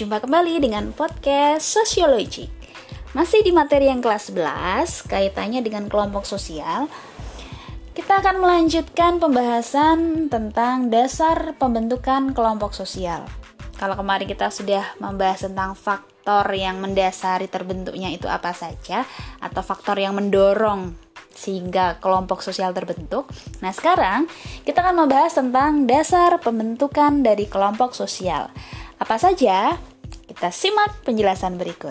berjumpa kembali dengan podcast Sosiologi. Masih di materi yang kelas 11, kaitannya dengan kelompok sosial. Kita akan melanjutkan pembahasan tentang dasar pembentukan kelompok sosial. Kalau kemarin kita sudah membahas tentang faktor yang mendasari terbentuknya itu apa saja, atau faktor yang mendorong sehingga kelompok sosial terbentuk. Nah, sekarang kita akan membahas tentang dasar pembentukan dari kelompok sosial. Apa saja? Kita simak penjelasan berikut.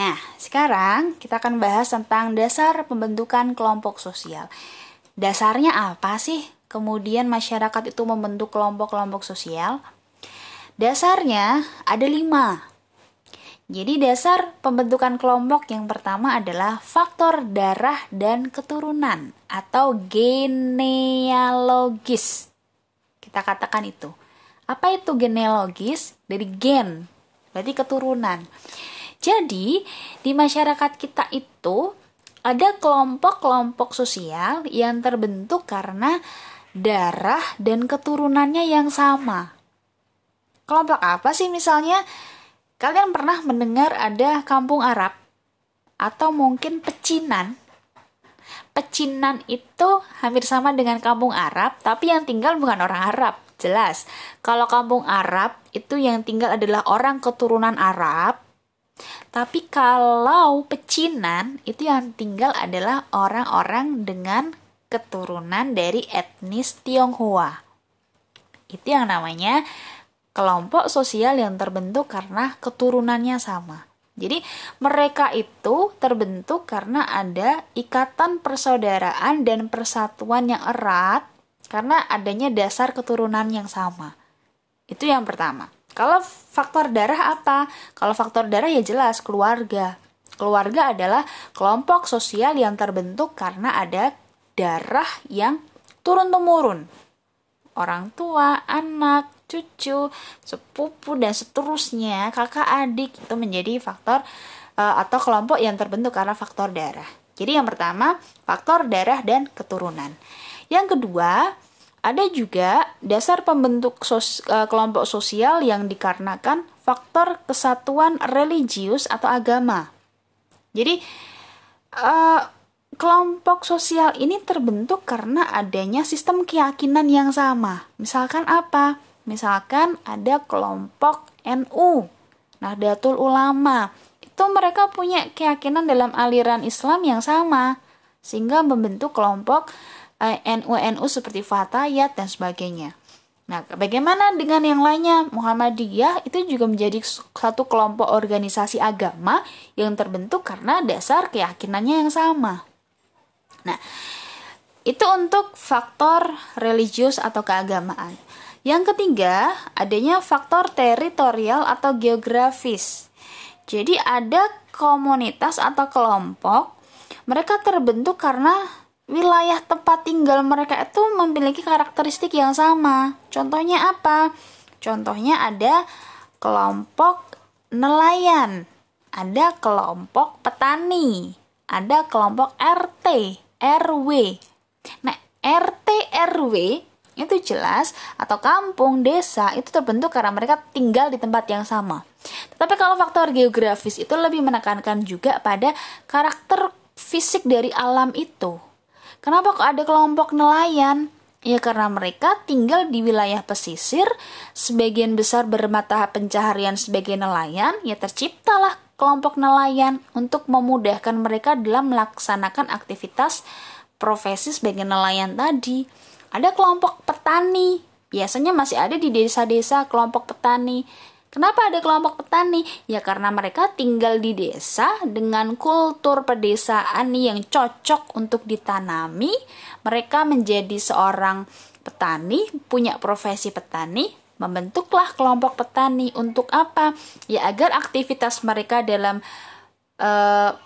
Nah, sekarang kita akan bahas tentang dasar pembentukan kelompok sosial. Dasarnya apa sih? Kemudian masyarakat itu membentuk kelompok-kelompok sosial. Dasarnya ada lima. Jadi dasar pembentukan kelompok yang pertama adalah faktor darah dan keturunan atau genealogis. Kita katakan itu. Apa itu genealogis? Dari gen, berarti keturunan. Jadi, di masyarakat kita itu ada kelompok-kelompok sosial yang terbentuk karena darah dan keturunannya yang sama. Kelompok apa sih misalnya? Kalian pernah mendengar ada kampung Arab atau mungkin pecinan? Pecinan itu hampir sama dengan kampung Arab, tapi yang tinggal bukan orang Arab. Jelas, kalau kampung Arab itu yang tinggal adalah orang keturunan Arab, tapi kalau pecinan itu yang tinggal adalah orang-orang dengan keturunan dari etnis Tionghoa. Itu yang namanya kelompok sosial yang terbentuk karena keturunannya sama. Jadi mereka itu terbentuk karena ada ikatan persaudaraan dan persatuan yang erat karena adanya dasar keturunan yang sama. Itu yang pertama. Kalau faktor darah apa? Kalau faktor darah ya jelas keluarga. Keluarga adalah kelompok sosial yang terbentuk karena ada darah yang turun-temurun. Orang tua, anak, cucu, sepupu dan seterusnya, kakak adik itu menjadi faktor uh, atau kelompok yang terbentuk karena faktor darah. Jadi yang pertama, faktor darah dan keturunan. Yang kedua, ada juga dasar pembentuk sos, uh, kelompok sosial yang dikarenakan faktor kesatuan religius atau agama. Jadi uh, kelompok sosial ini terbentuk karena adanya sistem keyakinan yang sama. Misalkan apa? Misalkan ada kelompok NU, Nahdlatul Ulama. Itu mereka punya keyakinan dalam aliran Islam yang sama sehingga membentuk kelompok eh, NU-NU seperti Fatayat dan sebagainya. Nah, bagaimana dengan yang lainnya? Muhammadiyah itu juga menjadi satu kelompok organisasi agama yang terbentuk karena dasar keyakinannya yang sama. Nah, itu untuk faktor religius atau keagamaan. Yang ketiga, adanya faktor teritorial atau geografis. Jadi ada komunitas atau kelompok, mereka terbentuk karena wilayah tempat tinggal mereka itu memiliki karakteristik yang sama. Contohnya apa? Contohnya ada kelompok nelayan, ada kelompok petani, ada kelompok RT, RW. Nah, RT RW itu jelas atau kampung, desa itu terbentuk karena mereka tinggal di tempat yang sama. Tetapi kalau faktor geografis itu lebih menekankan juga pada karakter fisik dari alam itu. Kenapa kok ada kelompok nelayan? Ya karena mereka tinggal di wilayah pesisir, sebagian besar bermata pencaharian sebagai nelayan, ya terciptalah kelompok nelayan untuk memudahkan mereka dalam melaksanakan aktivitas profesi sebagai nelayan tadi. Ada kelompok petani. Biasanya masih ada di desa-desa kelompok petani. Kenapa ada kelompok petani? Ya karena mereka tinggal di desa dengan kultur pedesaan yang cocok untuk ditanami. Mereka menjadi seorang petani, punya profesi petani, membentuklah kelompok petani untuk apa? Ya agar aktivitas mereka dalam e,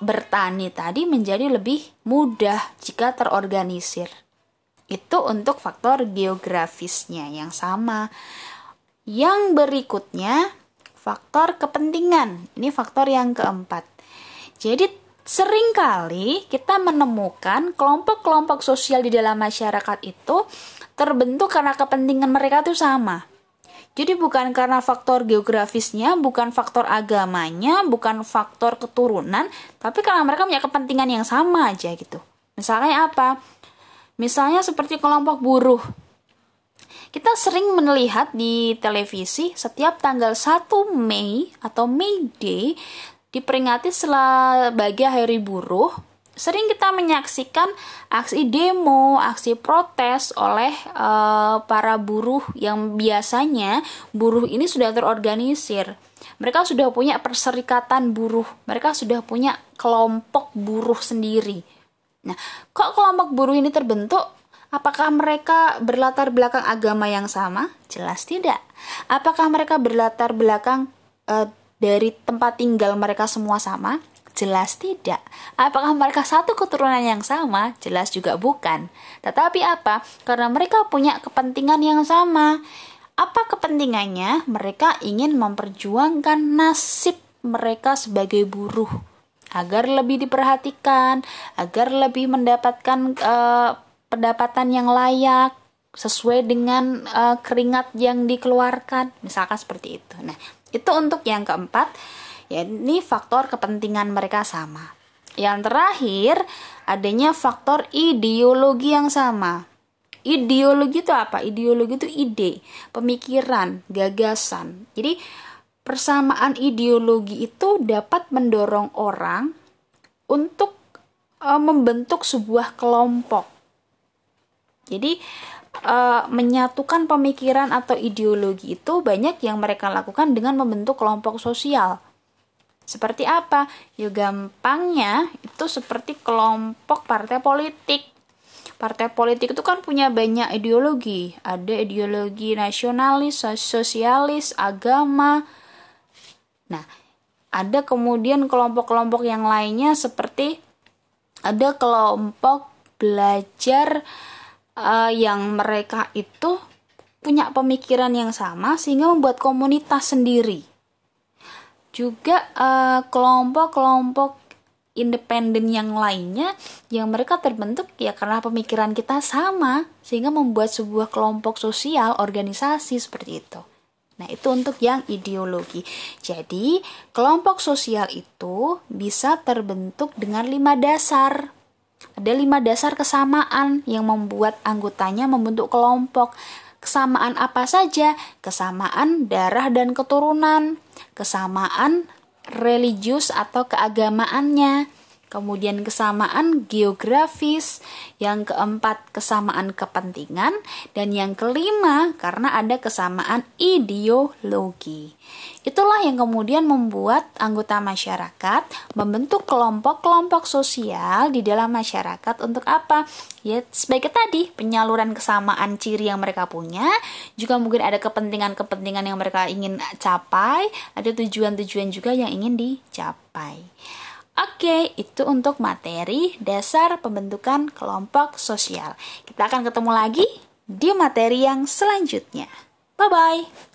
bertani tadi menjadi lebih mudah jika terorganisir. Itu untuk faktor geografisnya yang sama. Yang berikutnya, faktor kepentingan. Ini faktor yang keempat. Jadi sering kali kita menemukan kelompok-kelompok sosial di dalam masyarakat itu terbentuk karena kepentingan mereka itu sama. Jadi bukan karena faktor geografisnya, bukan faktor agamanya, bukan faktor keturunan, tapi karena mereka punya kepentingan yang sama aja gitu. Misalnya apa? Misalnya seperti kelompok buruh. Kita sering melihat di televisi setiap tanggal 1 Mei atau May Day diperingati sebagai hari buruh sering kita menyaksikan aksi demo, aksi protes oleh uh, para buruh yang biasanya buruh ini sudah terorganisir. Mereka sudah punya perserikatan buruh, mereka sudah punya kelompok buruh sendiri. Nah, kok kelompok buruh ini terbentuk? Apakah mereka berlatar belakang agama yang sama? Jelas tidak. Apakah mereka berlatar belakang uh, dari tempat tinggal mereka semua sama? Jelas tidak. Apakah mereka satu keturunan yang sama? Jelas juga bukan. Tetapi apa? Karena mereka punya kepentingan yang sama. Apa kepentingannya? Mereka ingin memperjuangkan nasib mereka sebagai buruh agar lebih diperhatikan, agar lebih mendapatkan uh, pendapatan yang layak sesuai dengan uh, keringat yang dikeluarkan, misalkan seperti itu. Nah, itu untuk yang keempat Ya, ini faktor kepentingan mereka sama. Yang terakhir, adanya faktor ideologi yang sama. Ideologi itu apa? Ideologi itu ide, pemikiran, gagasan. Jadi, persamaan ideologi itu dapat mendorong orang untuk e, membentuk sebuah kelompok. Jadi, e, menyatukan pemikiran atau ideologi itu banyak yang mereka lakukan dengan membentuk kelompok sosial seperti apa? Ya gampangnya itu seperti kelompok partai politik. Partai politik itu kan punya banyak ideologi. Ada ideologi nasionalis, sosialis, agama. Nah, ada kemudian kelompok-kelompok yang lainnya seperti ada kelompok belajar uh, yang mereka itu punya pemikiran yang sama sehingga membuat komunitas sendiri juga eh, kelompok-kelompok uh, independen yang lainnya yang mereka terbentuk ya karena pemikiran kita sama sehingga membuat sebuah kelompok sosial organisasi seperti itu. Nah, itu untuk yang ideologi. Jadi, kelompok sosial itu bisa terbentuk dengan lima dasar. Ada lima dasar kesamaan yang membuat anggotanya membentuk kelompok. Kesamaan apa saja? Kesamaan darah dan keturunan, kesamaan religius atau keagamaannya, kemudian kesamaan geografis, yang keempat kesamaan kepentingan, dan yang kelima karena ada kesamaan ideologi. Itulah yang kemudian membuat anggota masyarakat membentuk kelompok-kelompok sosial di dalam masyarakat untuk apa? Ya, sebagai tadi, penyaluran kesamaan ciri yang mereka punya, juga mungkin ada kepentingan-kepentingan yang mereka ingin capai, ada tujuan-tujuan juga yang ingin dicapai. Oke, itu untuk materi dasar pembentukan kelompok sosial. Kita akan ketemu lagi di materi yang selanjutnya. Bye bye.